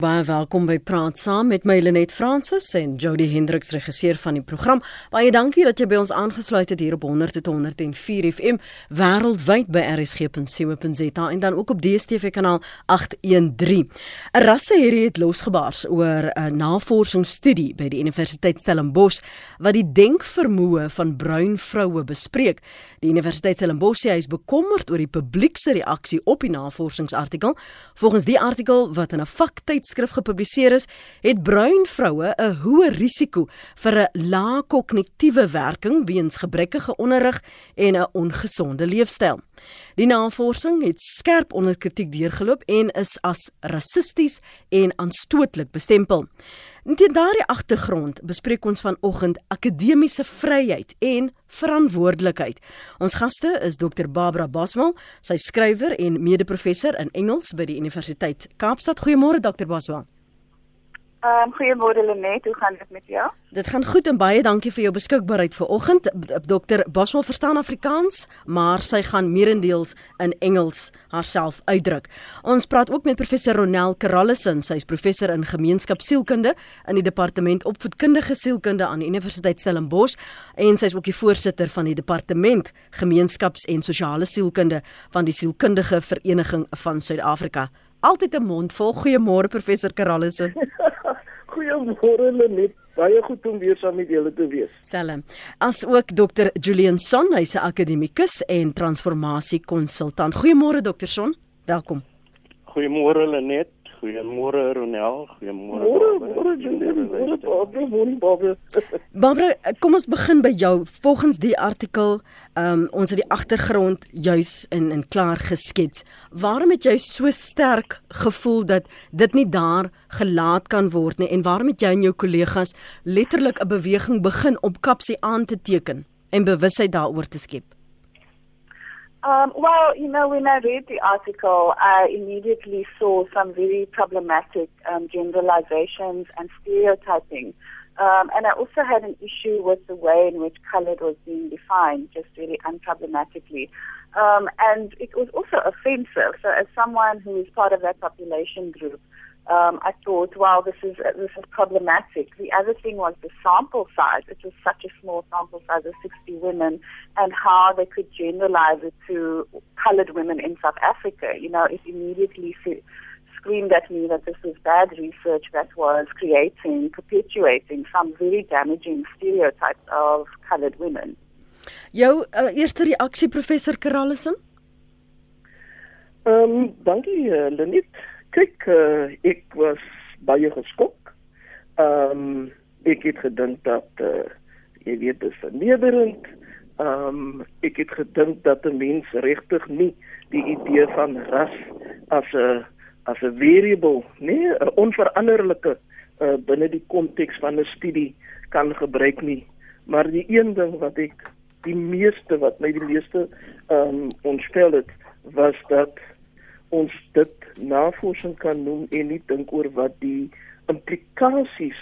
Baie welkom by Praat Saam met my Lenet Fransis en Jody Hendriks regisseur van die program. Baie dankie dat jy by ons aangesluit het hier op 100.104 FM wêreldwyd by rsg.co.za en dan ook op DStv kanaal 813. 'n Rassehierdie het losgebars oor 'n navorsingsstudie by die Universiteit Stellenbosch wat die denkvermoë van bruin vroue bespreek. Die Universiteit Stellenbosch sê hy is bekommerd oor die publiek se reaksie op die navorsingsartikel. Volgens die artikel wat in 'n vaktyd tydskrif gepubliseer is, het bruin vroue 'n hoë risiko vir 'n lae kognitiewe werking weens gebrekkige onderrig en 'n ongesonde leefstyl. Die navorsing het skerp onder kritiek deurgeloop en is as rassisties en aanstootlik bestempel. Teen daardie agtergrond bespreek ons vanoggend akademiese vryheid en verantwoordelikheid. Ons gaste is Dr Barbara Boswell, sy skrywer en mede-professor in Engels by die Universiteit Kaapstad. Goeiemôre Dr Boswell. Um, goeiemôre Lenet, hoe gaan dit met jou? Dit gaan goed en baie dankie vir jou beskikbaarheid vir oggend. Dr Boswell verstaan Afrikaans, maar sy gaan meerendeels in Engels haarself uitdruk. Ons praat ook met professor Ronel Karallison, sy is professor in gemeenskapsielkunde in die departement opvoedkundige sielkunde aan die Universiteit Stellenbosch en sy is ook die voorsitter van die departement gemeenskaps- en sosiale sielkunde van die sielkundige vereniging van Suid-Afrika. Altyd 'n mond vol. Goeiemôre professor Karallison. Goeiemôre Lenet. Baie goed om weer saam met julle te wees. Selm. As ook Dr. Julian Son, hy's 'n akademikus en transformasiekonsultant. Goeiemôre Dr. Son. Welkom. Goeiemôre Lenet. Goeiemôre Ronel. Goeiemôre. Môre. Môre Barbara. Môre Barbara. Barbara, kom ons begin by jou. Volgens die artikel, ehm um, ons het die agtergrond juis in in klaar geskets. Waarom het jy so sterk gevoel dat dit nie daar gelaat kan word nie en waarom het jy en jou kollegas letterlik 'n beweging begin om kapsie aan te teken en bewusheid daaroor te skep? Um, well, you know, when I read the article, I immediately saw some very problematic um, generalizations and stereotyping. Um, and I also had an issue with the way in which colored was being defined, just really unproblematically. Um, and it was also offensive. So, as someone who is part of that population group, um, I thought, wow, this is uh, this is problematic. The other thing was the sample size. It was such a small sample size of 60 women, and how they could generalize it to colored women in South Africa. You know, it immediately screamed at me that this was bad research that was creating, perpetuating some very damaging stereotypes of colored women. Jou uh, eerste reaksie professor Karallison? Ehm um, dankie uh, Lenet kyk uh, ek was baie geskok. Ehm um, ek het gedink dat uh, jy weet dit is vernederend. Ehm um, ek het gedink dat 'n mens regtig nie die idee van ras as 'n as 'n variable, nee, 'n onveranderlike uh, binne die konteks van 'n studie kan gebruik nie. Maar die een ding wat ek die meeste wat my die meeste ehm um, ontstel het was dat ons dit navorsing kan noem en nie dink oor wat die implikasies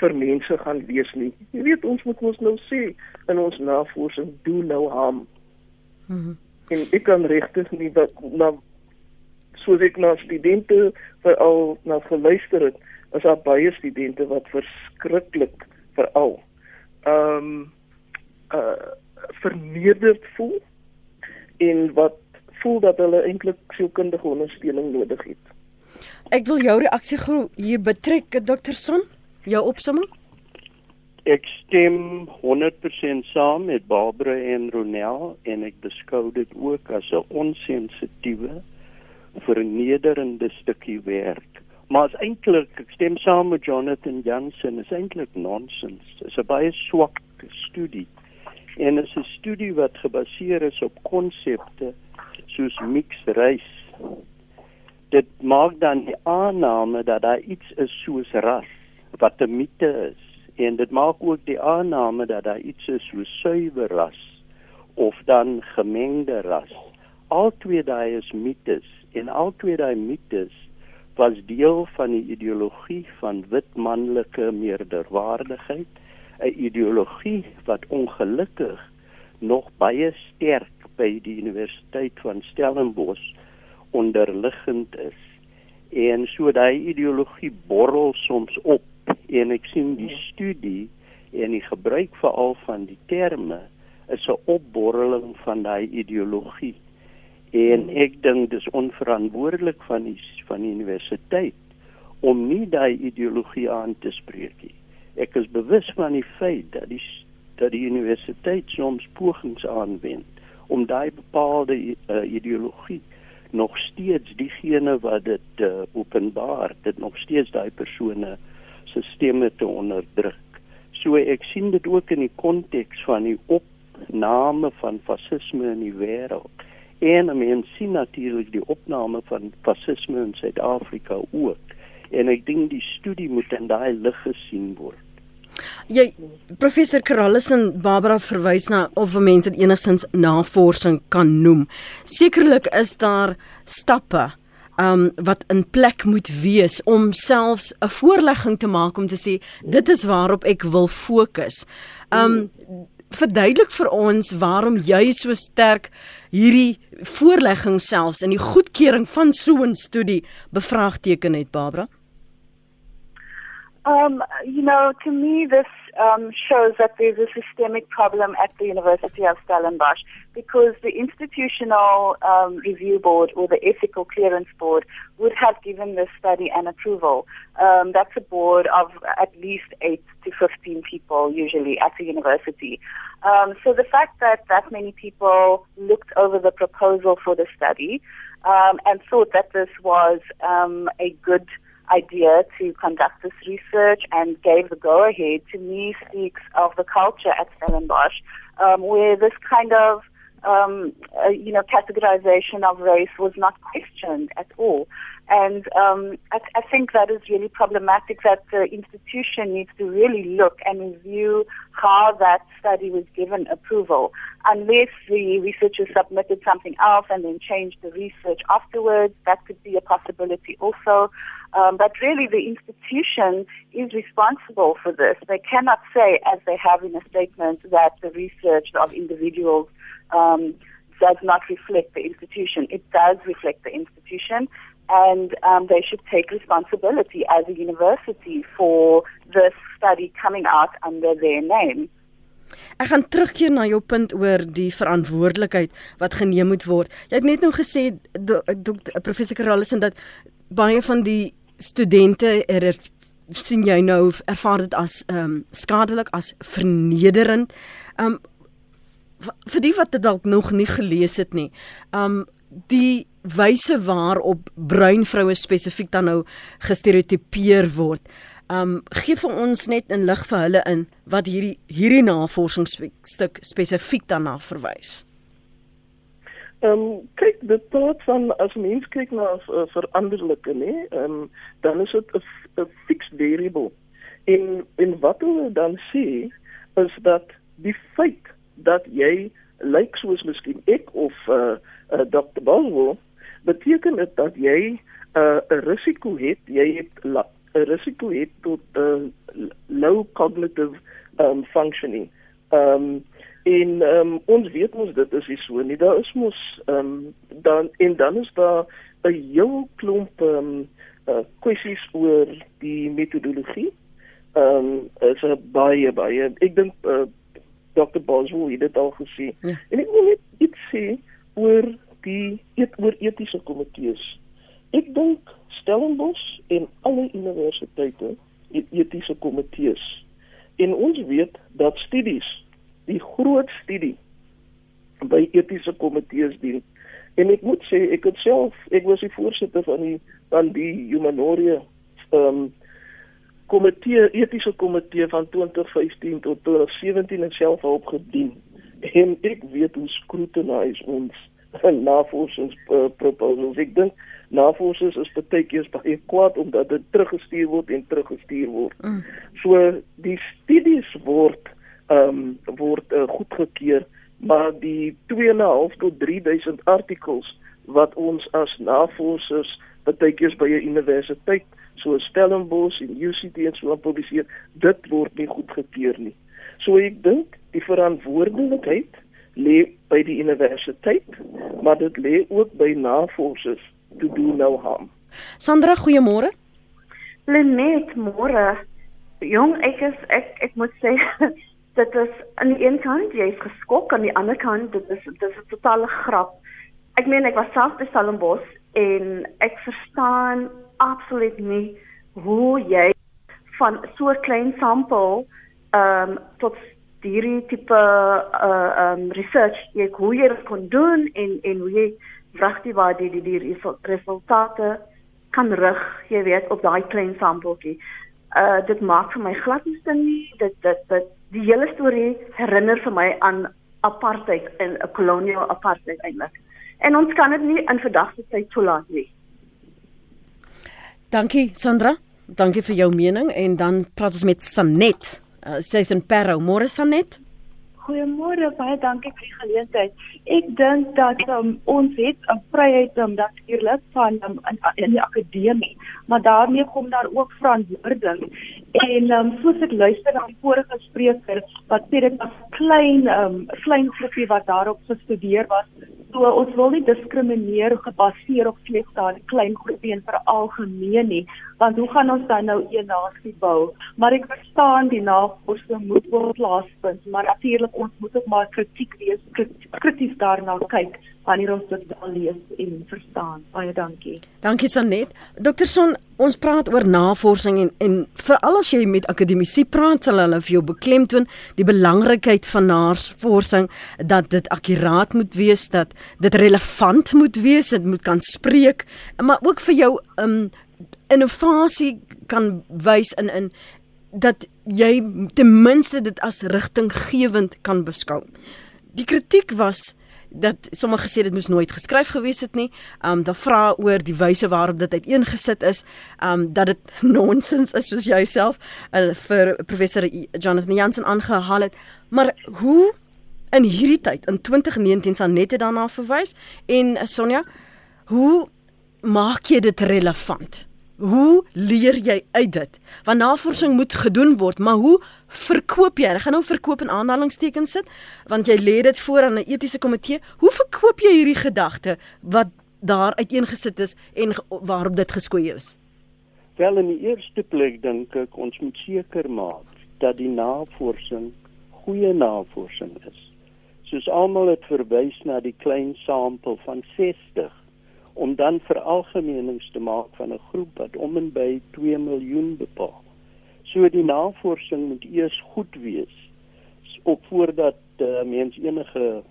vir mense gaan wees nie. Jy weet ons moet ons nou sê in ons navorsing do no harm. Mm en ek kan regtig nie dat na soos ek na studente veral na geluister het, is daar baie studente wat verskriklik veral ehm um, uh vernederd voel en wat voel dat hulle eintlik sielkundige ondersteuning nodig het. Ek wil jou reaksie hier betrek Dr. Son, jou opsomming. Ek stem 100% saam met Barbara en Ronel en ek beskou dit ook as 'n onsensitiewe vernederende stukkie werk. Maar as eintlik ek stem saam met Jonathan Jansen, is eintlik nonsens. Dit is 'n baie swak studie. En dit is 'n studie wat gebaseer is op konsepte soos mixed race. Dit maak dan die aanname dat daar iets is soos ras wat 'n mite is en dit maak ook die aanname dat daar iets is soos suiwer ras of dan gemengde ras. Al twee daai is mites en al twee daai mites was deel van die ideologie van wit manlike meerderwaardigheid, 'n ideologie wat ongelukkig nog baie sterk by die Universiteit van Stellenbosch onderliggend is En so daai ideologie borrel soms op en ek sien die studie en die gebruik veral van die terme is 'n opborreling van daai ideologie. En ek dink dis onverantwoordelik van die van die universiteit om nie daai ideologie aan te spreek nie. Ek is bewus van die feit dat die dat die universiteit soms pogings aanwend om daai bepaalde uh, ideologie nog steeds diegene wat dit uh, openbaar, dit nog steeds daai persone sisteme te onderdruk. So ek sien dit ook in die konteks van die opname van fasisme in die wêreld. En men sien natuurlik die opname van fasisme in Suid-Afrika ook. En ek dink die studie moet in daai lig gesien word. Jy professor Karalus en Barbara verwys na of mense dit enigstens navorsing kan noem. Sekerlik is daar stappe um wat in plek moet wees om selfs 'n voorlegging te maak om te sê dit is waarop ek wil fokus. Um verduidelik vir ons waarom jy so sterk hierdie voorlegging selfs in die goedkeuring van so 'n studie bevraagteken het Barbara. Um, you know, to me, this um, shows that there's a systemic problem at the University of Stellenbosch because the institutional um, review board or the ethical clearance board would have given this study an approval. Um, that's a board of at least 8 to 15 people usually at the university. Um, so the fact that that many people looked over the proposal for the study um, and thought that this was a good idea to conduct this research and gave the go ahead to me speaks of the culture at Stellenbosch, um, where this kind of um, uh, you know categorization of race was not questioned at all. And um, I, I think that is really problematic that the institution needs to really look and review how that study was given approval. Unless the researchers submitted something else and then changed the research afterwards, that could be a possibility also. Um, but really, the institution is responsible for this. They cannot say, as they have in a statement, that the research of individuals um, does not reflect the institution. It does reflect the institution, and um, they should take responsibility as a university for this study coming out under their name. Ek gaan terugkeer na jou punt oor die verantwoordelikheid wat geneem moet word. Jy het net nou gesê professor Karalison dat baie van die studente er sien jy nou ervaar dit as ehm um, skadelik as vernederend. Ehm um, vir die wat dit dalk nog nie gelees het nie. Ehm um, die wyse waarop bruin vroue spesifiek dan nou gestereotipeer word. Um, gee vir ons net 'n lig vir hulle in wat hierdie hierdie navorsingsstuk spesifiek daarna verwys. Ehm um, kyk dit praat van as mens kyk na uh, veranderlike nê, ehm um, dan is dit 'n fixed variable. En en wat hulle dan sê is dat die feit dat jy lyk soos miskien ek of 'n uh, uh, Dr. Boswell beteken dit dat jy uh, 'n uh, risiko het, jy het 'n risiko het tot uh, low cognitive um, functioning. Um, En um, ons weet mos dit is nie so nie. Daar is mos um, dan en dan is daar 'n heel klomp um, uh, kwessies oor die metodologie. Um, is 'n baie baie ek dink uh, Dr. Boswell het dit al gesê. Ja. En ek wil net iets sê oor die et, oor etiese komitees. Ek dink Stellenbosch en alle universiteite het etiese komitees. En ons weet dat studies die groot studie by etiese komitees dien. En ek moet sê ek het self ek was die voorsitter van die van die Humanoria ehm um, komitee etiese komitee van 2015 tot 2017 en self op gedien. En ek weet hoe scrutinize ons navorsings uh, proposals. Ek dink navorsers is baie keer baie kwaad omdat dit teruggestuur word en teruggestuur word. Mm. So die studies word ehm um, word uh, goedgekeur maar die 2.5 tot 3000 artikels wat ons as navorsers partykeers by 'n universiteit so Stellenbosch en UCT en so publiseer dit word nie goedgekeur nie so ek dink die verantwoordelikheid lê by die universiteit maar dit lê ook by navorsers to do no harm Sandra, goeiemôre. Lenet, môre. Jong, ek is ek ek moet sê dit is aan die een kant jy is geskok aan die ander kant dit is dit is 'n totale grap. Ek meen ek was self by Stellenbosch en ek verstaan absoluut nie hoe jy van so 'n klein sampel ehm um, tot hierdie tipe uh um research jy hoe jy dit kon doen en en hoe jy wragtig waar die die die resultate kan rig, jy weet, op daai klein sampeltjie. Uh dit maak vir my glad nie sin nie. Dit dit dit die hele storie herinner vir my aan apartheid en 'n koloniale apartheid eintlik. En ons kan dit nie in verdagte tyd toelaat nie. Dankie Sandra. Dankie vir jou mening en dan praat ons met Sanet. Uh, Sy's in Parow. Môre Sanet. Goeiemôre, baie dankie vir die geleentheid. Ek dink dat um, ons het 'n vryheid om natuurlik van um, in, in die akademie, maar daarmee kom daar ook verantwoording. En um, soos ek luister na die vorige spreker wat sê dit was klein um, klein groepie wat daarop gestudeer was, So ons wil nie diskrimineer gebaseer op slegs daai klein groepie en vir algemeen nie, want hoe gaan ons dan nou een nasie bou? Maar ek verstaan die navorsing moet word plaasvind, maar natuurlik ons moet ook maar kritiek wees, krities daarna kyk wanneer ons dit dan lees en verstaan. Baie dankie. Dankie Sanet. Dr. Son, ons praat oor navorsing en en veral as jy met akademici praat, sal hulle vir jou beklemtoon die belangrikheid van navorsing dat dit akkuraat moet wees, dat dit relevant moet wees, dit moet kan spreek, maar ook vir jou um innovasie kan wys in in dat jy ten minste dit as rigtinggewend kan beskou. Die kritiek was dat sommige gesê dit moes nooit geskryf gewees het nie. Um dan vra oor die wyse waarop dit uiteengesit is, um dat dit nonsens is soos jy self uh, vir professor Jonathan Jansen aangehaal het. Maar hoe in hierdie tyd in 2019 sal net daarna verwys en Sonja, hoe maak jy dit relevant? Hoe leer jy uit dit? Want navorsing moet gedoen word, maar hoe verkoop jy? Ek gaan nou verkoop in aanhalingstekens sit, want jy lê dit voor aan 'n etiese komitee. Hoe verkoop jy hierdie gedagte wat daar uiteengesit is en waarop dit geskoei is? Wel in die eerste plek dink ek ons moet seker maak dat die navorsing goeie navorsing is. Soos almal het verwys na die klein sampel van 60 om dan veralgemenings te maak van 'n groep wat om en by 2 miljoen bepaal. So die navorsing moet eers goed wees op voordat uh, mens enige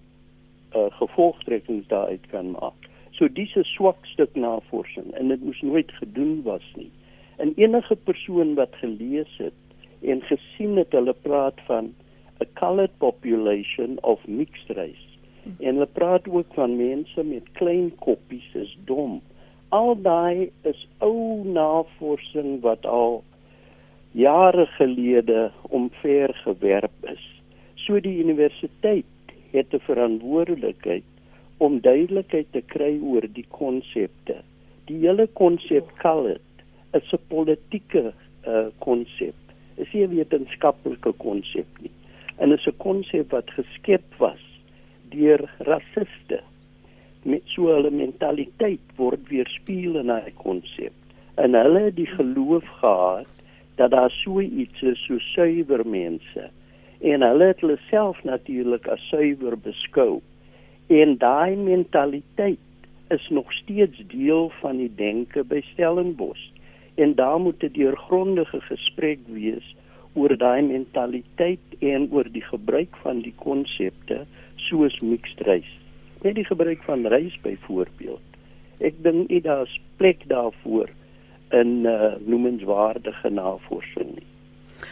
uh, gevolgtrekkings daaruit kan maak. So dis 'n swak stuk navorsing en dit moes nooit gedoen was nie. En enige persoon wat gelees het en gesien het hulle praat van a colored population of mixed race En hulle praat ook van mense met klein koppies is dom. Al daai is ou navorsing wat al jare gelede omver gewerp is. So die universiteit het 'n verantwoordelikheid om duidelikheid te kry oor die konsepte. Die hele konsep colored is 'n politieke uh, konsep. Uh, is nie 'n wetenskaplike konsep nie. En is 'n konsep wat geskep was deur rassiste met so 'n mentaliteit word weerspieël in daai konsep. En hulle het die geloof gehad dat daar so iets is so suiwer mense en hulle het hulle self natuurlik as suiwer beskou. En daai mentaliteit is nog steeds deel van die denke by Stellenbosch. En daar moet 'n deurgrondige gesprek wees oor daai mentaliteit en oor die gebruik van die konsepte soos mixed race. Net die gebruik van rys byvoorbeeld. Ek dink nie daar's plek daarvoor in uh, noemenswaardige navorsing nie.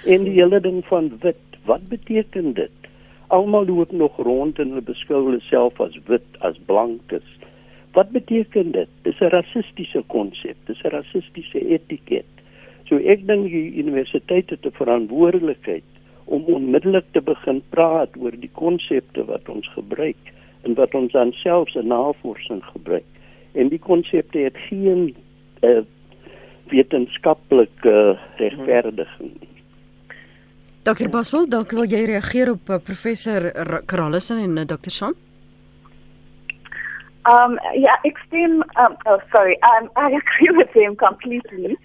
En die hele ding van wit, wat beteken dit? Almal loop nog rond en hulle beskou hulle self as wit, as blankes. Wat beteken dit? Dis 'n rassistiese konsep, dis 'n rassistiese etiket. So ek dink die universiteit het 'n verantwoordelikheid om onmiddellik te begin praat oor die konsepte wat ons gebruik en wat ons dan selfs in navorsing gebruik. En die konsepte het geen uh, wetenskaplike regverdiging nie. Dr. Boswell, dalk wil jy reageer op uh, professor Karalison en uh, Dr. Shaun? Um, yeah, extreme. Um, oh, sorry. Um, I agree with him completely.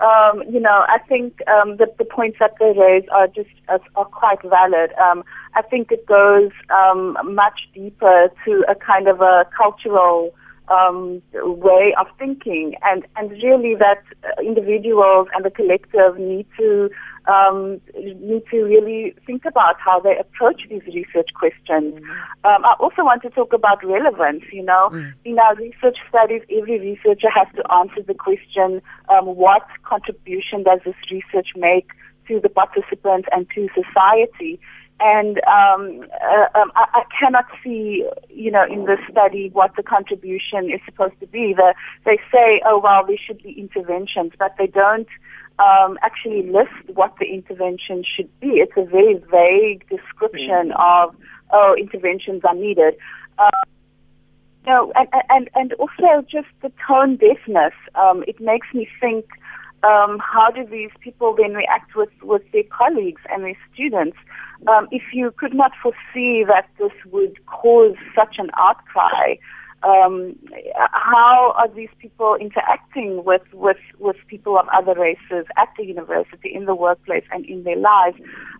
Um, you know, I think um, the, the points that they raise are just are, are quite valid. Um, I think it goes um, much deeper to a kind of a cultural um, way of thinking, and and really that individuals and the collective need to um, need to really think about how they approach these research questions. Mm. Um, I also want to talk about relevance. You know, mm. in our research studies, every researcher has to answer the question: um, What contribution does this research make to the participants and to society? and um, uh, um, I, I, cannot see, you know, in this study what the contribution is supposed to be. The, they say, oh well, there should be interventions, but they don't um, actually list what the intervention should be. It's a very vague description mm. of, oh, interventions are needed. Um, you know, and, and, and also just the tone deafness. Um, it makes me think, um, how do these people then react with, with their colleagues and their students? Um, if you could not foresee that this would cause such an outcry, um, how are these people interacting with, with, with people of other races at the university, in the workplace, and in their lives?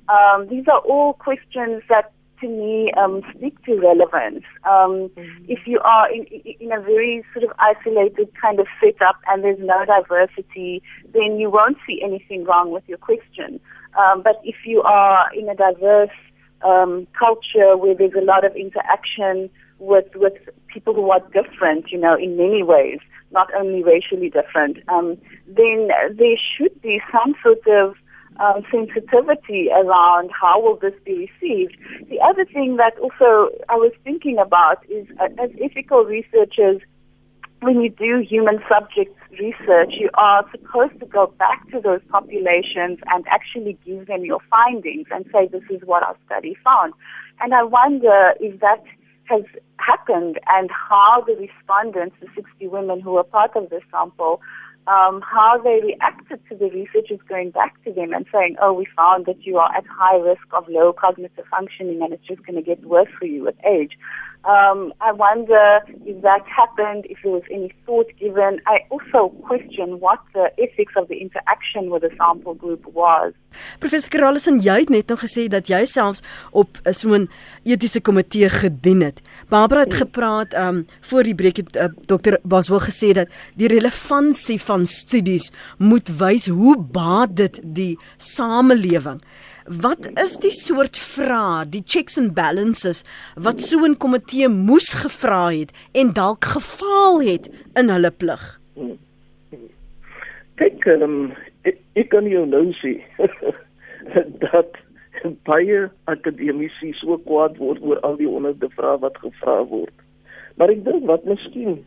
Um, these are all questions that, to me, um, speak to relevance. Um, mm-hmm. If you are in, in a very sort of isolated kind of setup and there's no diversity, then you won't see anything wrong with your question. Um, but if you are in a diverse um, culture where there's a lot of interaction with with people who are different, you know, in many ways, not only racially different, um, then there should be some sort of um, sensitivity around how will this be received. The other thing that also I was thinking about is uh, as ethical researchers, when you do human subjects research, you are supposed to go back to those populations and actually give them your findings and say this is what our study found. And I wonder if that has happened and how the respondents, the 60 women who were part of this sample, um, how they reacted to the researchers going back to them and saying, oh, we found that you are at high risk of low cognitive functioning and it's just going to get worse for you with age. Um, I wonder if that happened, if there was any thought given. I also question what the ethics of the interaction with the sample group was. Professor Karalison, jy het net nou gesê dat jy selfs op so 'n etiese komitee gedien het. Barbara het gepraat um voor die breek het uh, dokter Baswel gesê dat die relevantie van studies moet wys hoe baat dit die samelewing. Wat is die soort vrae, die checks and balances wat so 'n komitee moes gevra het en dalk gefaal het in hulle plig? Kyk, um, ek, ek kan jou nou sê dat baie akademici so kwaad word oor al die honderde vrae wat gevra word. Maar ek dink wat miskien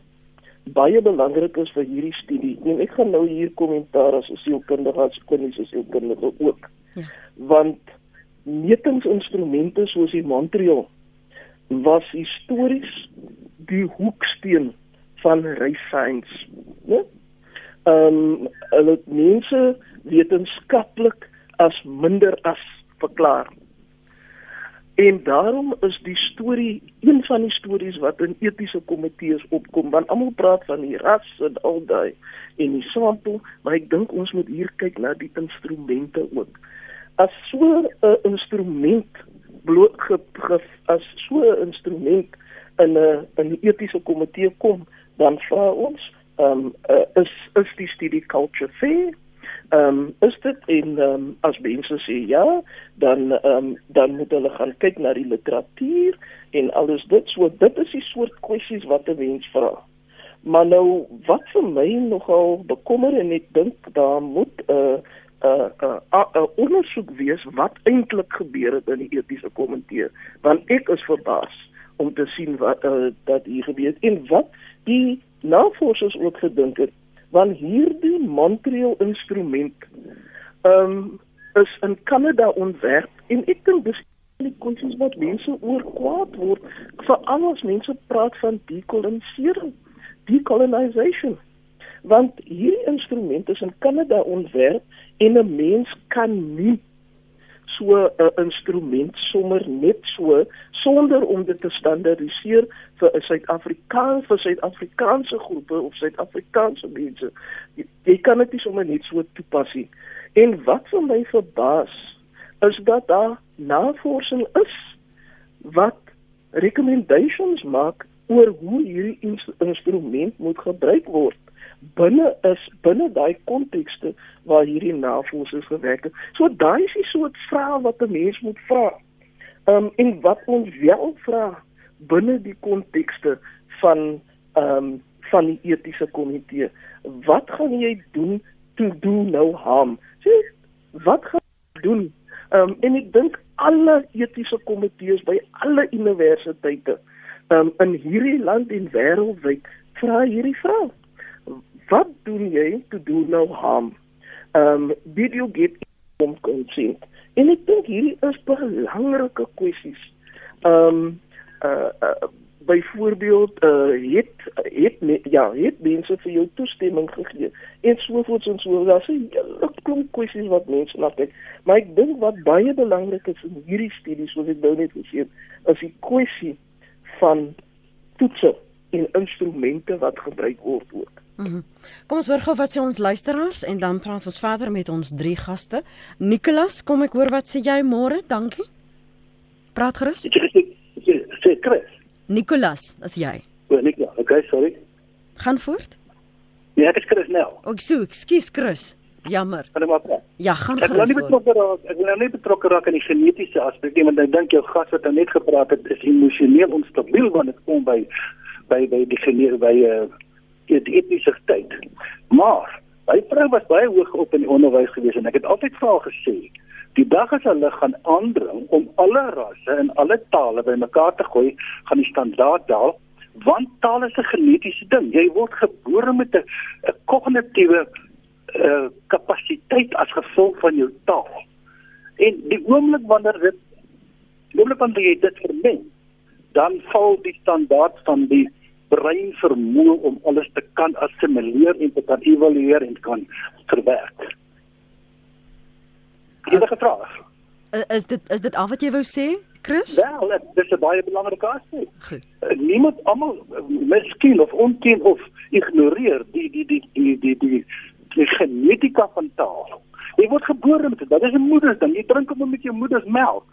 baie belangrik is vir hierdie studie, en ek gaan nou hier kommentaar as sielkundige as kliniese sielkundige ook. Ja. Want metingsinstrumente soos die Montreal was histories die hoeksteen van science, né? Ehm um, hulle mense wetenskaplik as minder as verklaar. En daarom is die storie een van die stories wat in etiese komitees opkom want almal praat van die ras en al daai en die sample, maar ek dink ons moet hier kyk na die instrumente ook as so 'n instrument bloot ge, ge, as so 'n instrument in 'n in die etiese komitee kom, dan vra ons, ehm um, uh, is is die studie culture fair? Ehm um, is dit en ehm um, as mense sê ja, dan ehm um, dan moet hulle gaan kyk na die literatuur en alles dit. So dit is die soort kwessies wat 'n mens vra. Maar nou wat vir my nogal bekommer en ek dink daar moet 'n uh, 'n uh, 'n uh, uh, ondersoek wees wat eintlik gebeur het in die etiese komitee want ek is verbaas om te sien wat uh, dat hier gebeur het en wat die navorsers ook gedink het want hierdie Montreal instrument ehm um, is in Kanada ontwerp en ek dink dis die kwessies wat mense oor kwaad word veral as mense praat van dekolonisering decolonization want hierdie instrument is in Kanada ontwerp en 'n mens kan nie so 'n instrument sommer net so sonder om dit te standaardiseer vir 'n Suid-Afrikaans vir Suid-Afrikaanse groepe of Suid-Afrikaanse mense. Jy, jy kan dit nie sommer net so toepas nie. En wat vir my verbaas is dat daar navorsing is wat recommendations maak oor hoe hierdie instrument moet gebruik word binne is binne daai kontekste waar hierdie navorsing gewerk het. So daai is die soort vrae wat 'n mens moet vra. Ehm um, en wat ons wel vra binne die kontekste van ehm um, van die etiese komitee. Wat gaan jy doen to do no harm? Sê wat gaan jy doen? Ehm um, en ek dink alle etiese komitees by alle universiteite ehm um, in hierdie land en wêreldwyd vra hierdie vraag wat doen jy to do no harm? Um did you get informed consent? En ek dink hierdie is belangrike kwessies. Um uh, uh byvoorbeeld uh het het ja, het mense vir jou toestemming gegee en sovoorts en so daar's 'n hele klomp kwessies wat mense na kyk. Maar ek dink wat baie belangrik is in hierdie studies soos ek nou net gesê het, is die kwessie van toetse en instrumente wat gebruik word ook. Mm -hmm. Kom ons hoor gou wat sê ons luisteraars en dan praat ons verder met ons drie gaste. Nicolas, kom ek hoor wat sê jy môre? Dankie. Praat gerus. Sê Chris. Nicolas, as jy. O, Nicolas. Okay, sorry. Gaan voort. Ja, ek is Chris nou. Ek sê, ekskuus Chris. Jammer. Kan jy maar praat? Ja, gaan gerus. Ek wil nie betrokke raak. Ek wil nou nie betrokke raak aan die genetiese aspek nie, want ek dink jou gas wat nou net gepraat het is emosioneel onstabiel wanneer dit kom by by by die geneer by uh, die etniese tyd. Maar my vrou was baie hoog op in die onderwys gewees en ek het altyd vir haar gesê, die dag as hulle gaan aandring om alle rasse en alle tale bymekaar te gooi, gaan die standaard daal want taal is 'n genetiese ding. Jy word gebore met 'n kognitiewe uh, kapasiteit as gevolg van jou taal. En die oomblik wanneer dit die oomblik wanneer jy dit vermeng, dan val die standaard van die brein vermoë om alles te kan assimileer en te kan evalueer en kan verwerk. Enige vrae? Is dit is dit al wat jy wou sê, Chris? Wel, dit is 'n baie belangrike aspek. Goed. Niemand almal miskien of onken of ignoreer die die die die die die die genetika van taal. Jy word gebore met dit. Dit is 'n moeders ding. Jy drink hom met jou moeder se melk.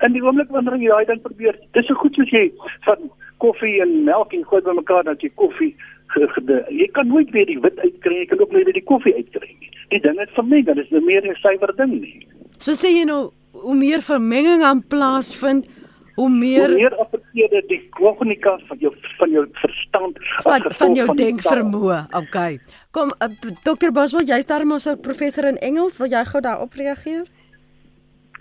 In die oomblik wanneer jy daai ding probeer, dis so goed soos jy van koffie en melk en gooi bymekaar dat jy koffie jy kan nooit weer die wit uitkry jy kan ook nooit weer die koffie uitkry nie. Die ding het vermeng dit is 'n meer 'n suiwer ding nie. So sê jy nou hoe meer vermenging aan plaasvind hoe meer hoe meer affekteer die kognika van jou van jou verstand van van jou denkvermoë. okay. Kom uh, dokter Boswell jy's daar mos 'n professor in Engels. Wil jy gou daarop reageer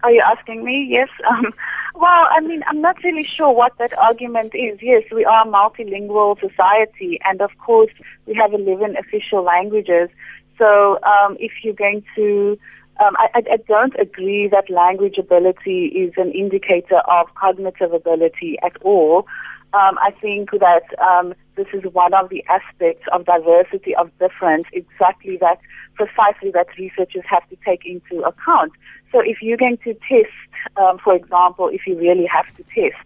Are you asking me? Yes. Um, well, I mean, I'm not really sure what that argument is. Yes, we are a multilingual society, and of course, we have 11 official languages. So, um, if you're going to um, I, I, don't agree that language ability is an indicator of cognitive ability at all. Um, I think that um, this is one of the aspects of diversity of difference, exactly that, precisely that researchers have to take into account. So if you're going to test, um, for example, if you really have to test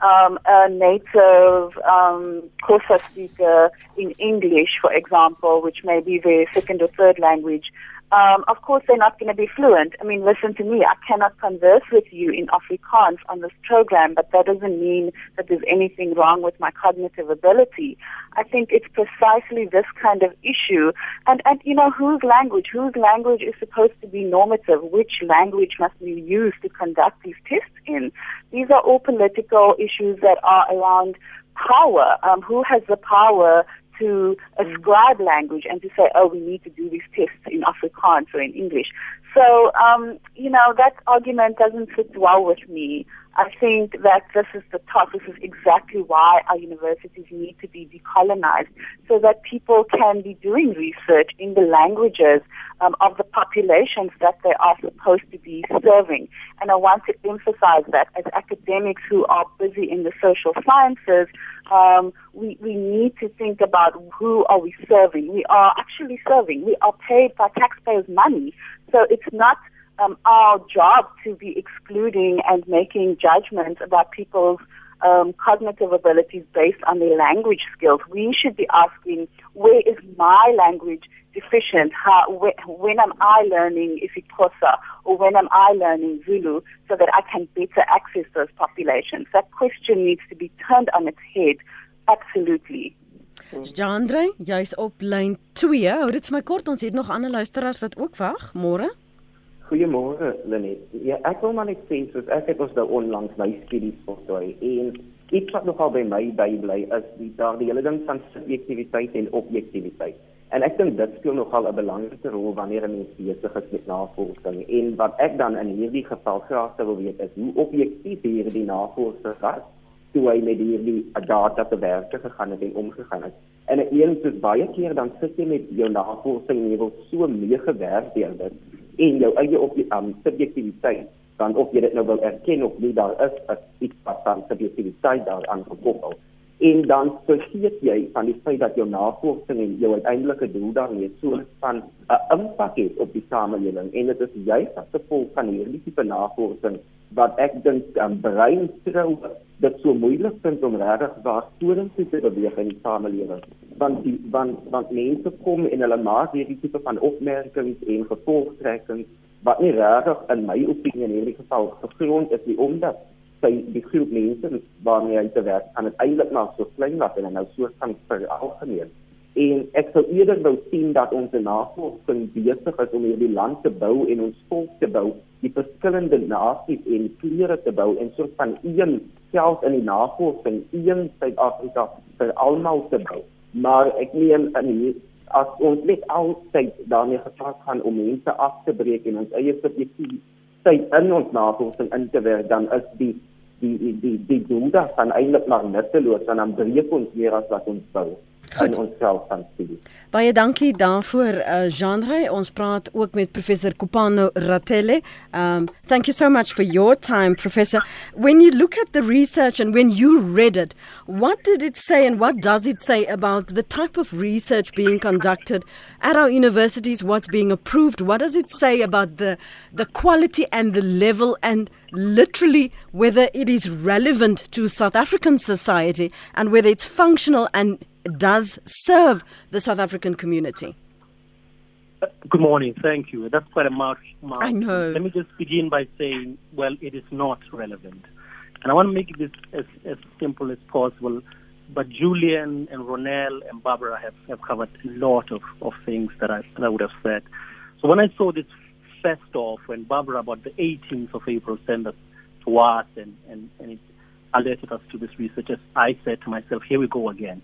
um, a native um, Xhosa speaker in English, for example, which may be their second or third language, um, of course, they're not going to be fluent. I mean, listen to me. I cannot converse with you in Afrikaans on this program, but that doesn't mean that there's anything wrong with my cognitive ability. I think it's precisely this kind of issue. And, and you know, whose language? Whose language is supposed to be normative? Which language must we use to conduct these tests in? These are all political issues that are around power. Um, who has the power to ascribe language and to say, oh, we need to do these tests in Afrikaans or in English. So, um, you know, that argument doesn't sit well with me. I think that this is the top. This is exactly why our universities need to be decolonized so that people can be doing research in the languages um, of the populations that they are supposed to be serving. And I want to emphasize that as academics who are busy in the social sciences, um, we, we need to think about who are we serving. We are actually serving. We are paid by taxpayers' money. So it's not um, our job to be excluding and making judgments about people's um, cognitive abilities based on their language skills. We should be asking, where is my language deficient? How, where, when am I learning isiXhosa or when am I learning Zulu so that I can better access those populations? That question needs to be turned on its head. Absolutely. Jandre, jy's op lyn 2. Hou dit vir my kort, ons het nog ander luisteraars wat ook wag. Môre. Goeiemôre Lenet. Ja, ek wil maar net sê soos ek het ons nou onlangs my studies voltooi en iets wat nogal by my bybly is die daar die hele ding van subjektiwiteit en objektiwiteit. En ek dink dit speel nogal 'n belangrike rol wanneer 'n mens besig is met navorsing. En wat ek dan in hierdie geval graag wil weet is hoe objektief hierdie navorsing was toe hy met hierdie data te werk gegaan het en omgegaan het. En ek een soos baie keer dan sit jy met jou navorsing en jy wil so meegewerk deur dit en jou eie op die um, subjektiwiteit dan of jy dit nou wil erken of nie daar is iets wat dan subjektiwiteit daaraan gekoppel en dan vergeet jy van die feit dat jou navorsing en jou uiteindelike doel daarmee so van 'n impak het op die samelewing. En dit is juist as gevolg van hierdie tipe navorsing wat ek dink um, brein trou dit so moeilik vind om regtig waar stories te beweeg in die samelewing. Want die want want mense kom en hulle maak hierdie tipe van opmerkings en gevolgtrekkings wat nie regtig in my opinie in hierdie geval gegrond is nie omdat sy die groep mense waarmee hy te werk aan dit eintlik maar so klein was en nou so van vir algemeen en ek sou eerder wou sien dat ons navorsing besig is om hierdie land te bou en ons volk te bou die verskillende nasies en kleure te bou en soort van een self in die navorsing een Suid-Afrika vir almal te bou. Maar ek meen in die, as ons net altyd daarmee gepas gaan om mense af te breek en ons eie subjektief tyd in ons navorsing in te werk dan is die die die die die doel dan eintlik maar nutteloos en dan breek ons meer as wat ons bou in onsself van studie. Baie dankie daarvoor uh, Jean-Ray. Ons praat ook met professor Kupano Ratele. Um thank you so much for your time professor. When you look at the research and when you read it, what did it say and what does it say about the type of research being conducted at our universities, what's being approved? What does it say about the the quality and the level and literally whether it is relevant to South African society and whether it's functional and does serve the South African community? Good morning. Thank you. That's quite a mouth. I know. Let me just begin by saying, well, it is not relevant. And I want to make this as, as simple as possible. But Julian and Ronell and Barbara have, have covered a lot of, of things that I, that I would have said. So when I saw this first off, when Barbara, about the 18th of April, sent us to us and, and, and it alerted us to this research, I said to myself, here we go again.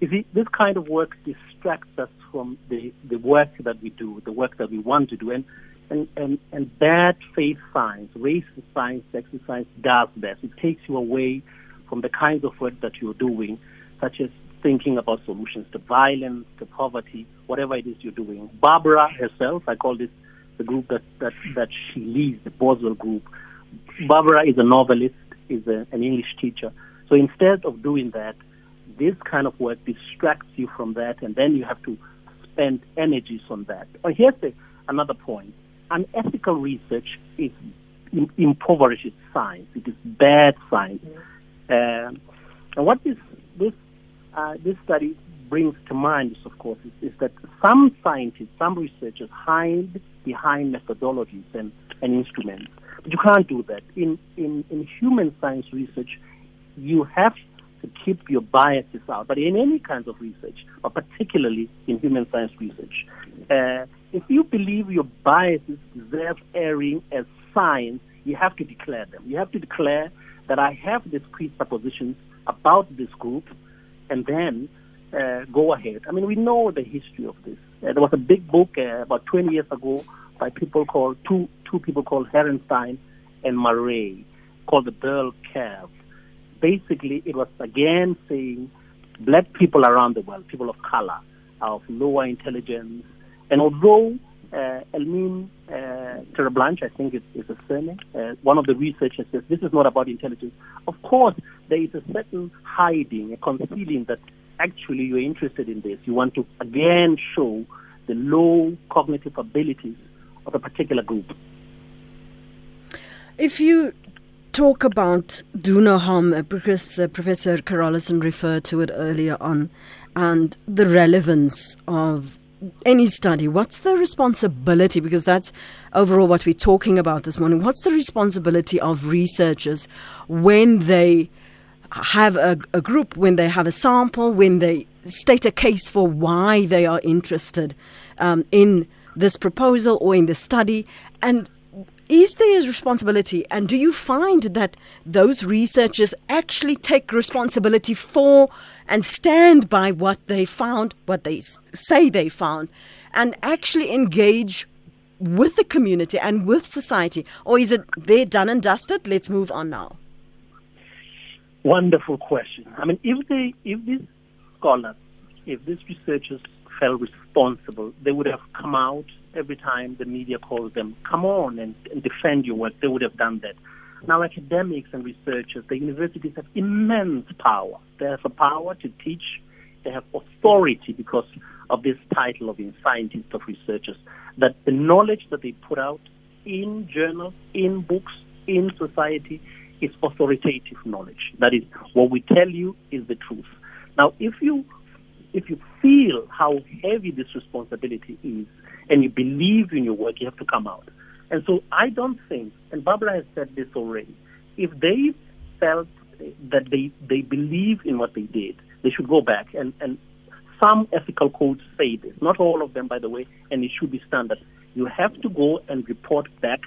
You see, this kind of work distracts us from the, the work that we do, the work that we want to do. And, and, and, and bad faith science, race science, sex science does this. It takes you away from the kinds of work that you're doing, such as thinking about solutions to violence, to poverty, whatever it is you're doing. Barbara herself, I call this the group that, that, that she leads, the Boswell group. Barbara is a novelist, is a, an English teacher. So instead of doing that, this kind of work distracts you from that, and then you have to spend energies on that. Or here's the, another point: unethical research is impoverishes science. It is bad science. Mm-hmm. Um, and what this this uh, this study brings to mind is, of course, is, is, that some scientists, some researchers hide behind methodologies and, and instruments. But you can't do that. In, in, in human science research, you have to keep your biases out. But in any kinds of research, but particularly in human science research, uh, if you believe your biases deserve airing as science, you have to declare them. You have to declare that I have these presuppositions about this group, and then uh, go ahead. I mean, we know the history of this. Uh, there was a big book uh, about 20 years ago by people called two two people called Herenstein and Murray called the Bell Curve basically it was again saying black people around the world, people of color, of lower intelligence, and although uh, Elmin uh, Terreblanche, I think is, a surname, uh, one of the researchers says this is not about intelligence. Of course, there is a certain hiding, a concealing that actually you're interested in this. You want to again show the low cognitive abilities of a particular group. If you talk about do no harm, uh, because uh, Professor Carolison referred to it earlier on, and the relevance of any study, what's the responsibility? Because that's overall what we're talking about this morning. What's the responsibility of researchers when they have a, a group, when they have a sample, when they state a case for why they are interested um, in this proposal or in the study? And is there a responsibility? And do you find that those researchers actually take responsibility for and stand by what they found, what they say they found, and actually engage with the community and with society? Or is it they're done and dusted? Let's move on now. Wonderful question. I mean, if they, if these scholars, if these researchers felt responsible, they would have come out every time the media calls them, come on and, and defend your work. They would have done that. Now, academics and researchers, the universities have immense power. They have the power to teach. They have authority because of this title of scientists of researchers. That the knowledge that they put out in journals, in books, in society is authoritative knowledge. That is, what we tell you is the truth. Now, if you if you feel how heavy this responsibility is and you believe in your work, you have to come out. And so I don't think, and Barbara has said this already, if they felt that they, they believe in what they did, they should go back. And, and some ethical codes say this, not all of them, by the way, and it should be standard. You have to go and report back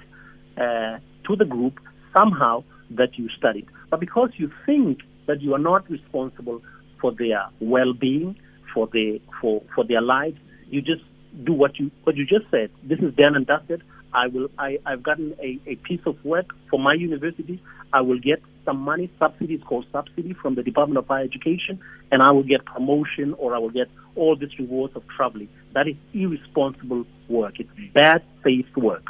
uh, to the group somehow that you studied. But because you think that you are not responsible for their well-being, for their for for their lives, you just do what you what you just said. This is done and dusted. I will I, I've gotten a, a piece of work for my university. I will get some money, subsidies called subsidy from the Department of Higher Education, and I will get promotion or I will get all these rewards of traveling. That is irresponsible work. It's bad faith work.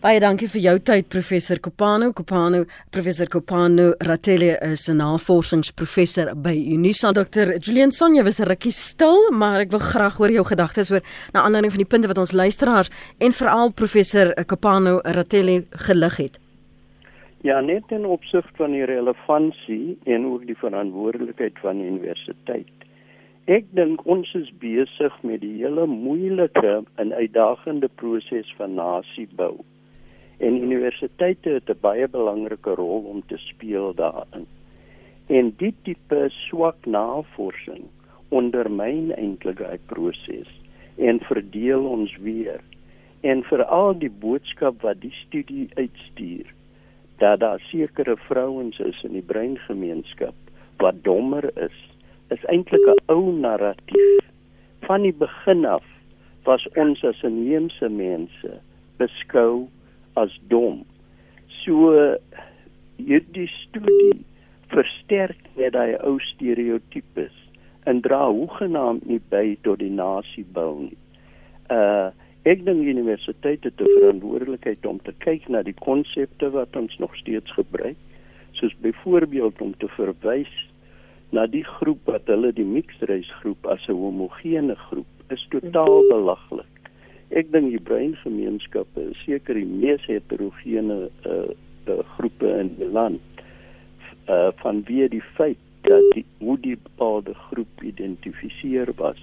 Baie dankie vir jou tyd professor Kopano. Kopano, professor Kopano Ratelle is 'n navorsingsprofessor by Unisa. Dr. Julian Sonja was 'n rukkie stil, maar ek wil graag hoor jou gedagtes oor na aanleiding van die punte wat ons luisteraars en veral professor Kopano Ratelle gelig het. Ja, net in opsig van die relevantie en ook die verantwoordelikheid van die universiteit. Ek dink ons is besig met die hele moeilike en uitdagende proses van nasiebou. En universiteite het 'n baie belangrike rol om te speel daarin. En die tipe swak navorsing ondermyn eintlik daai proses en verdeel ons weer. En veral die boodskap wat die studie uitstuur dat daar sekere vrouens is in die breingemeenskap wat dommer is, is eintlik 'n ou narratief. Van die begin af was ons as inheemse mense beskou as dom. So hierdie studie versterk net daai ou stereotypes en dra hoegenaamd nie by tot die nasiebou nie. Uh ek dink universiteite het 'n verantwoordelikheid om te kyk na die konsepte wat ons nog steeds gebruik, soos byvoorbeeld om te verwys na die groep wat hulle die mixreisgroep as 'n homogene groep is totaal belaglik. Ek dink die breingemeenskappe is seker die mees heterogene uh, uh groepe in die land uh vanweë die feit dat die hoe die bepaalde groep identifiseer was.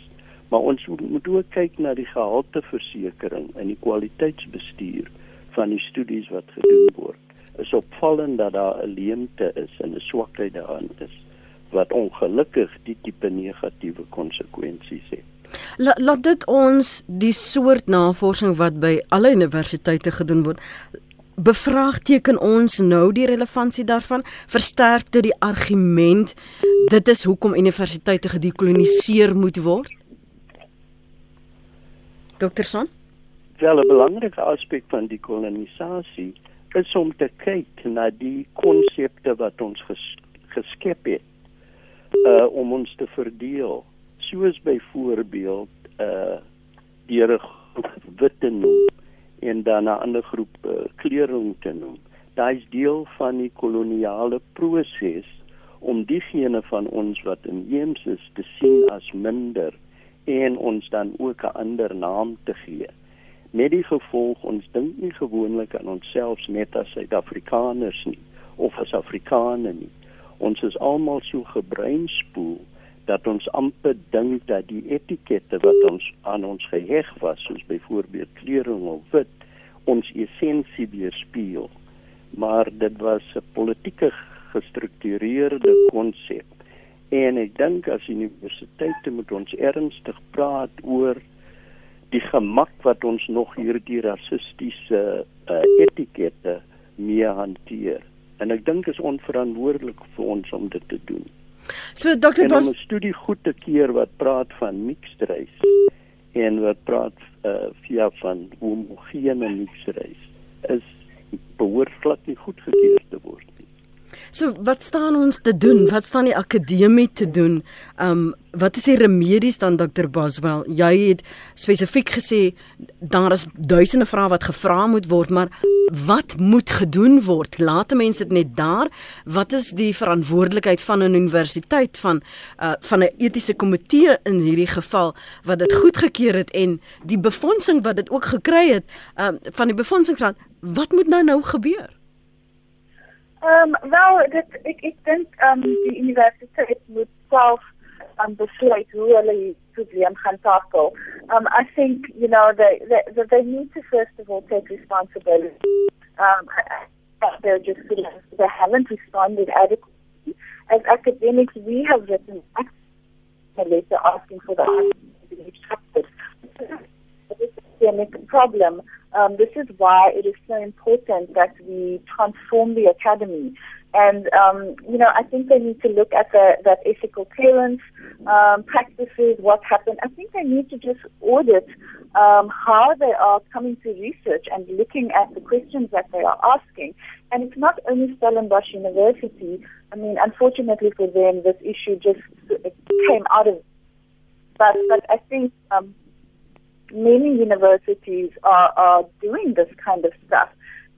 Maar ons moet ook kyk na die gehalteversekering en die kwaliteitsbestuur van die studies wat gedoen word. Is opvallend dat daar 'n leemte is en 'n swakheid daarin is wat ongelukkig die tipe negatiewe konsekwensies het. La, laat dit ons die soort navorsing wat by alle universiteite gedoen word bevraagteken ons nou die relevantie daarvan? Versterk dit die argument dit is hoekom universiteite gedekoloniseer moet word? Dr. Son? Wel 'n belangrike aspek van die kolonisasie is om te kyk na die konsepte wat ons ges, geskep het uh om ons te verdeel soos byvoorbeeld uh deur 'n wit te noem en dan 'n ander groep uh, kleurling te noem. Daai is deel van die koloniale proses om diegene van ons wat inheems is te sien as minder en ons dan ook 'n ander naam te gee. met die gevolg ons dink nie gewoonlik aan onsself net as Suid-Afrikaners nie of as Afrikaners nie. Ons is almal so gebreinspoel dat ons amper dink dat die etikette wat ons aan ons geheg was, soos byvoorbeeld kleuring of wit, ons essensie weerspieël. Maar dit was 'n politieke gestruktureerde konsep. En ek dink as universiteite moet ons ernstig praat oor die gemak wat ons nog hierdie rassistiese uh, etikette mee hanteer. En ek dink is onverantwoordelik vir ons om dit te doen. So Dr. Bos 'n studie goed te keer wat praat van mixed race en wat praat uh, via van homogene mixed race is behoort glad nie goed gekeer te word. So wat staan ons te doen? Wat staan die akademie te doen? Um wat is die remedies dan Dr Boswell? Jy het spesifiek gesê daar is duisende vrae wat gevra moet word, maar wat moet gedoen word? Laat mense dit net daar. Wat is die verantwoordelikheid van 'n universiteit van uh van 'n etiese komitee in hierdie geval wat dit goedgekeur het en die befondsing wat dit ook gekry het um van die befondsingsraad? Wat moet nou nou gebeur? Ehm um, wel dit ek ek dink ehm um, die universiteit moet self um, besluit hoe hulle probleem gaan tackle. Um I think you know they they they need to first of all take responsibility. Um they're just they haven't responded adequately. As academics, we have written a letter asking for the academic systemic problem. Um, this is why it is so important that we transform the academy. And, um, you know, I think they need to look at the, that ethical clearance um, practices, what happened. I think they need to just audit um, how they are coming to research and looking at the questions that they are asking. And it's not only Stellenbosch University. I mean, unfortunately for them, this issue just came out of. But, but I think um, many universities are, are doing this kind of stuff.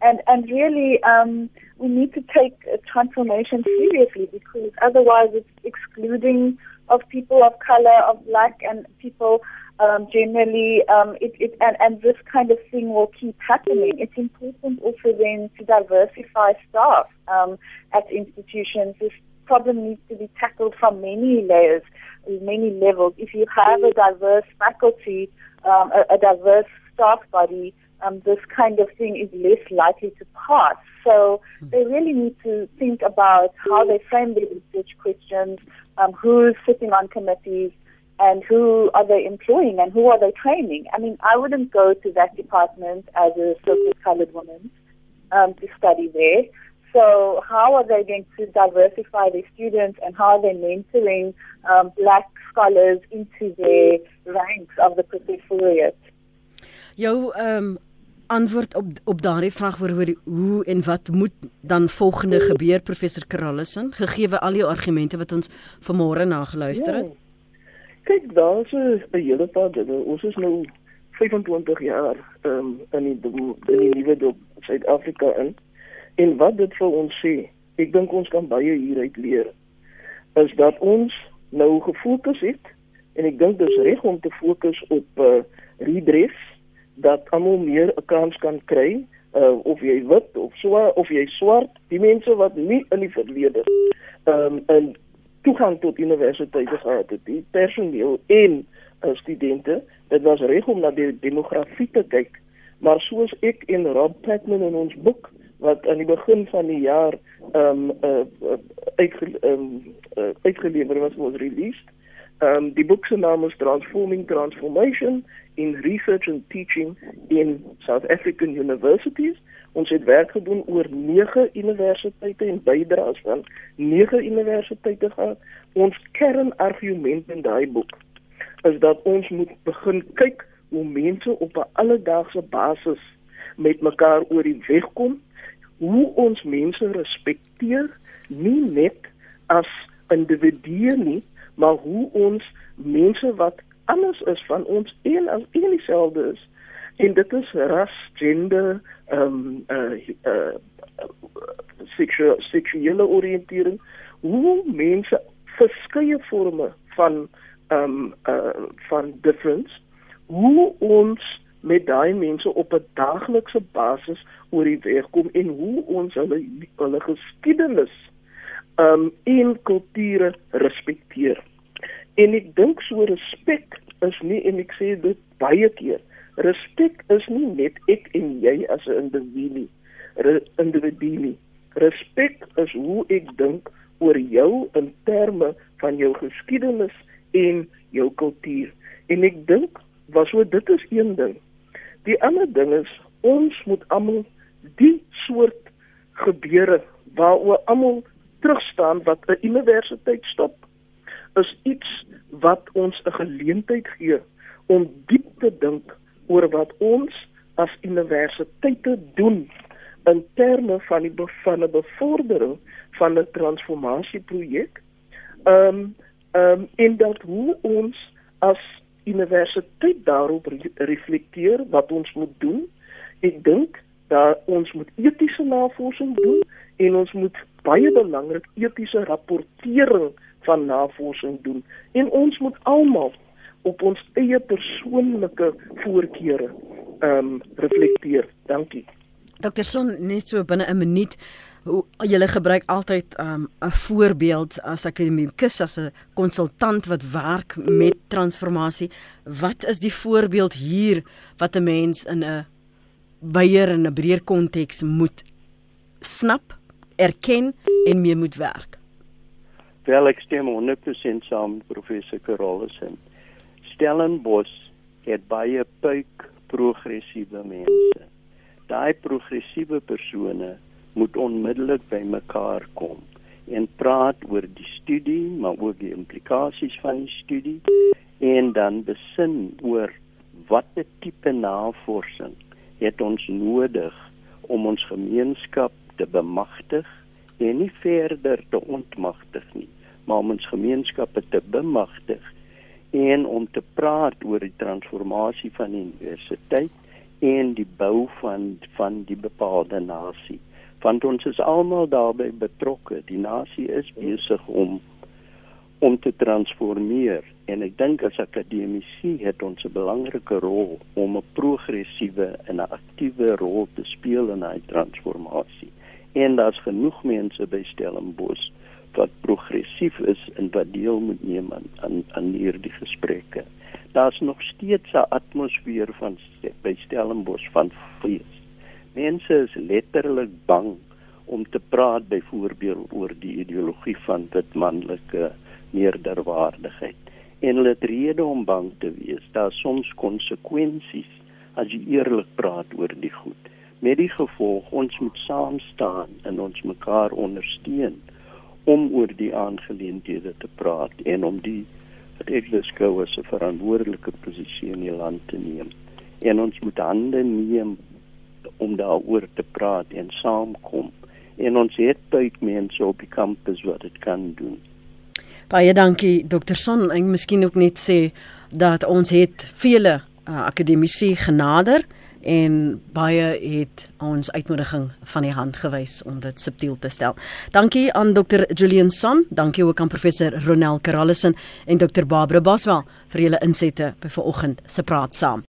And, and really, um, we need to take transformation seriously because otherwise it's excluding of people of color, of black and people um, generally, um, it, it, and, and this kind of thing will keep happening. It's important also then to diversify staff um, at institutions. This problem needs to be tackled from many layers, many levels. If you have a diverse faculty, um, a, a diverse staff body, um, this kind of thing is less likely to pass. So they really need to think about how they frame their research questions, um, who's sitting on committees, and who are they employing and who are they training. I mean, I wouldn't go to that department as a so colored woman um, to study there. So how are they going to diversify their students and how are they mentoring um, black scholars into their ranks of the professoriate? Jou um antwoord op op daardie vraag oor hoe hoe en wat moet dan volgende gebeur professor Karallison gegee al die argumente wat ons vanmôre na geluister het. Ja. Kyk, daar's 'n hele paar dinge. Ons is nou 25 jaar um, in die in die nuwe dop Suid-Afrika in. En wat dit vir ons sê, ek dink ons kan baie hieruit leer, is dat ons nou gefokus het en ek dink dis reg om te fokus op uh, redress dat almal meer 'n kans kan kry uh, of jy wit of swart of jy swart die mense wat nie in die verlede ehm um, 'n toegang tot universiteite gehad het die personeel en uh, studente dit was reg om na die demografie te kyk maar soos ek en Rob Patman in ons boek wat aan die begin van die jaar ehm um, uh, uh, uitge, um, uh, uitgelewer was was released um, die boek se naam is Transforming Transformation in research and teaching in South African universities. Ons het werk gedoen oor 9 universiteite en bydraes van 9 universiteite gehad. Ons kernargument in daai boek is dat ons moet begin kyk hoe mense op 'n alledaagse basis met mekaar oor die weg kom, hoe ons mense respekteer, nie net as individue nie, maar hoe ons mense wat anders is van ons een as een dieselfde is. En dit is ras, gender, ehm um, uh uh seksuele seksuele oriëntering, hoe mense verskeie forme van ehm um, uh van difference, hoe ons met daai mense op 'n daaglikse basis oor die weg kom en hoe ons hulle hulle geskiedenis um en kulture respekteer. En ek dink so respek is nie en ek sê dit baie keer. Respek is nie net ek en jy as 'n individu Re individu nie. Respek is hoe ek dink oor jou in terme van jou geskiedenis en jou kultuur. En ek dink was so dit is een ding. Die ander ding is ons moet almal die soort gebeure waaroor almal terugstaan wat 'n universiteit stop is iets wat ons 'n geleentheid gee om diep te dink oor wat ons as universiteite doen in terme van die van 'n bevordering van 'n transformasieprojek. Ehm um, ehm um, en dat hoe ons as universiteit daarop re reflekteer wat ons moet doen. Ek dink dat ons moet etiese navorsing doen en ons moet baie belangrik etiese rapportering van navorsing doen en ons moet almal op ons eie persoonlike voorkeure ehm um, reflekteer. Dankie. Dr. Son net so binne 'n minuut hoe jy gebruik altyd ehm, 'n um, voorbeeld as akademikus as 'n konsultant wat werk met transformasie. Wat is die voorbeeld hier wat 'n mens in 'n wyeer en 'n breër konteks moet snap, erken en mee moet werk? Wel ek stem 100% saam met professor Carolus en Stellenbosch het baie puik progressiewe mense. Daai progressiewe persone moet onmiddellik by mekaar kom en praat oor die studie, maar ook die implikasies van die studie en dan besin oor watter tipe navorsing het ons nodig om ons gemeenskap te bemagtig en nie verder te ontmagtig nie maar om ons gemeenskappe te bemagtig en om te praat oor die transformasie van die universiteit en die bou van van die bepaalde nasie. Want ons is almal daarbey betrokke. Die nasie is besig om om te transformeer en ek dink as akademici het ons 'n belangrike rol om 'n progressiewe en 'n aktiewe rol te speel in daai transformasie. En daar's genoeg mense by Stellenbosch wat progressief is en wat deel moet neem aan aan, aan hierdie gesprekke. Daar's nog steeds 'n atmosfeer van by Stellenbosch van vrees. Mense is letterlik bang om te praat byvoorbeeld oor die ideologie van wit manlike meerderwaardigheid. En hulle het rede om bang te wees. Daar's soms konsekwensies as jy eerlik praat oor die goed. Met die gevolg ons moet saam staan en ons mekaar ondersteun om oor die aangeleenthede te praat en om die wat ek beskou as 'n verantwoordelike posisie in die land te neem. En ons moet hande neem om daaroor te praat en saamkom. En ons het baie mense op die kampus wat dit kan doen. Baie dankie Dr. Son en miskien ook net sê dat ons het vele uh, akademici genader en baie het ons uitnodiging van die hand gewys om dit subtiel te stel. Dankie aan Dr. Julian Son, dankie ook aan professor Ronel Karallison en Dr. Barbara Boswell vir julle insette by vanoggend se praat saam.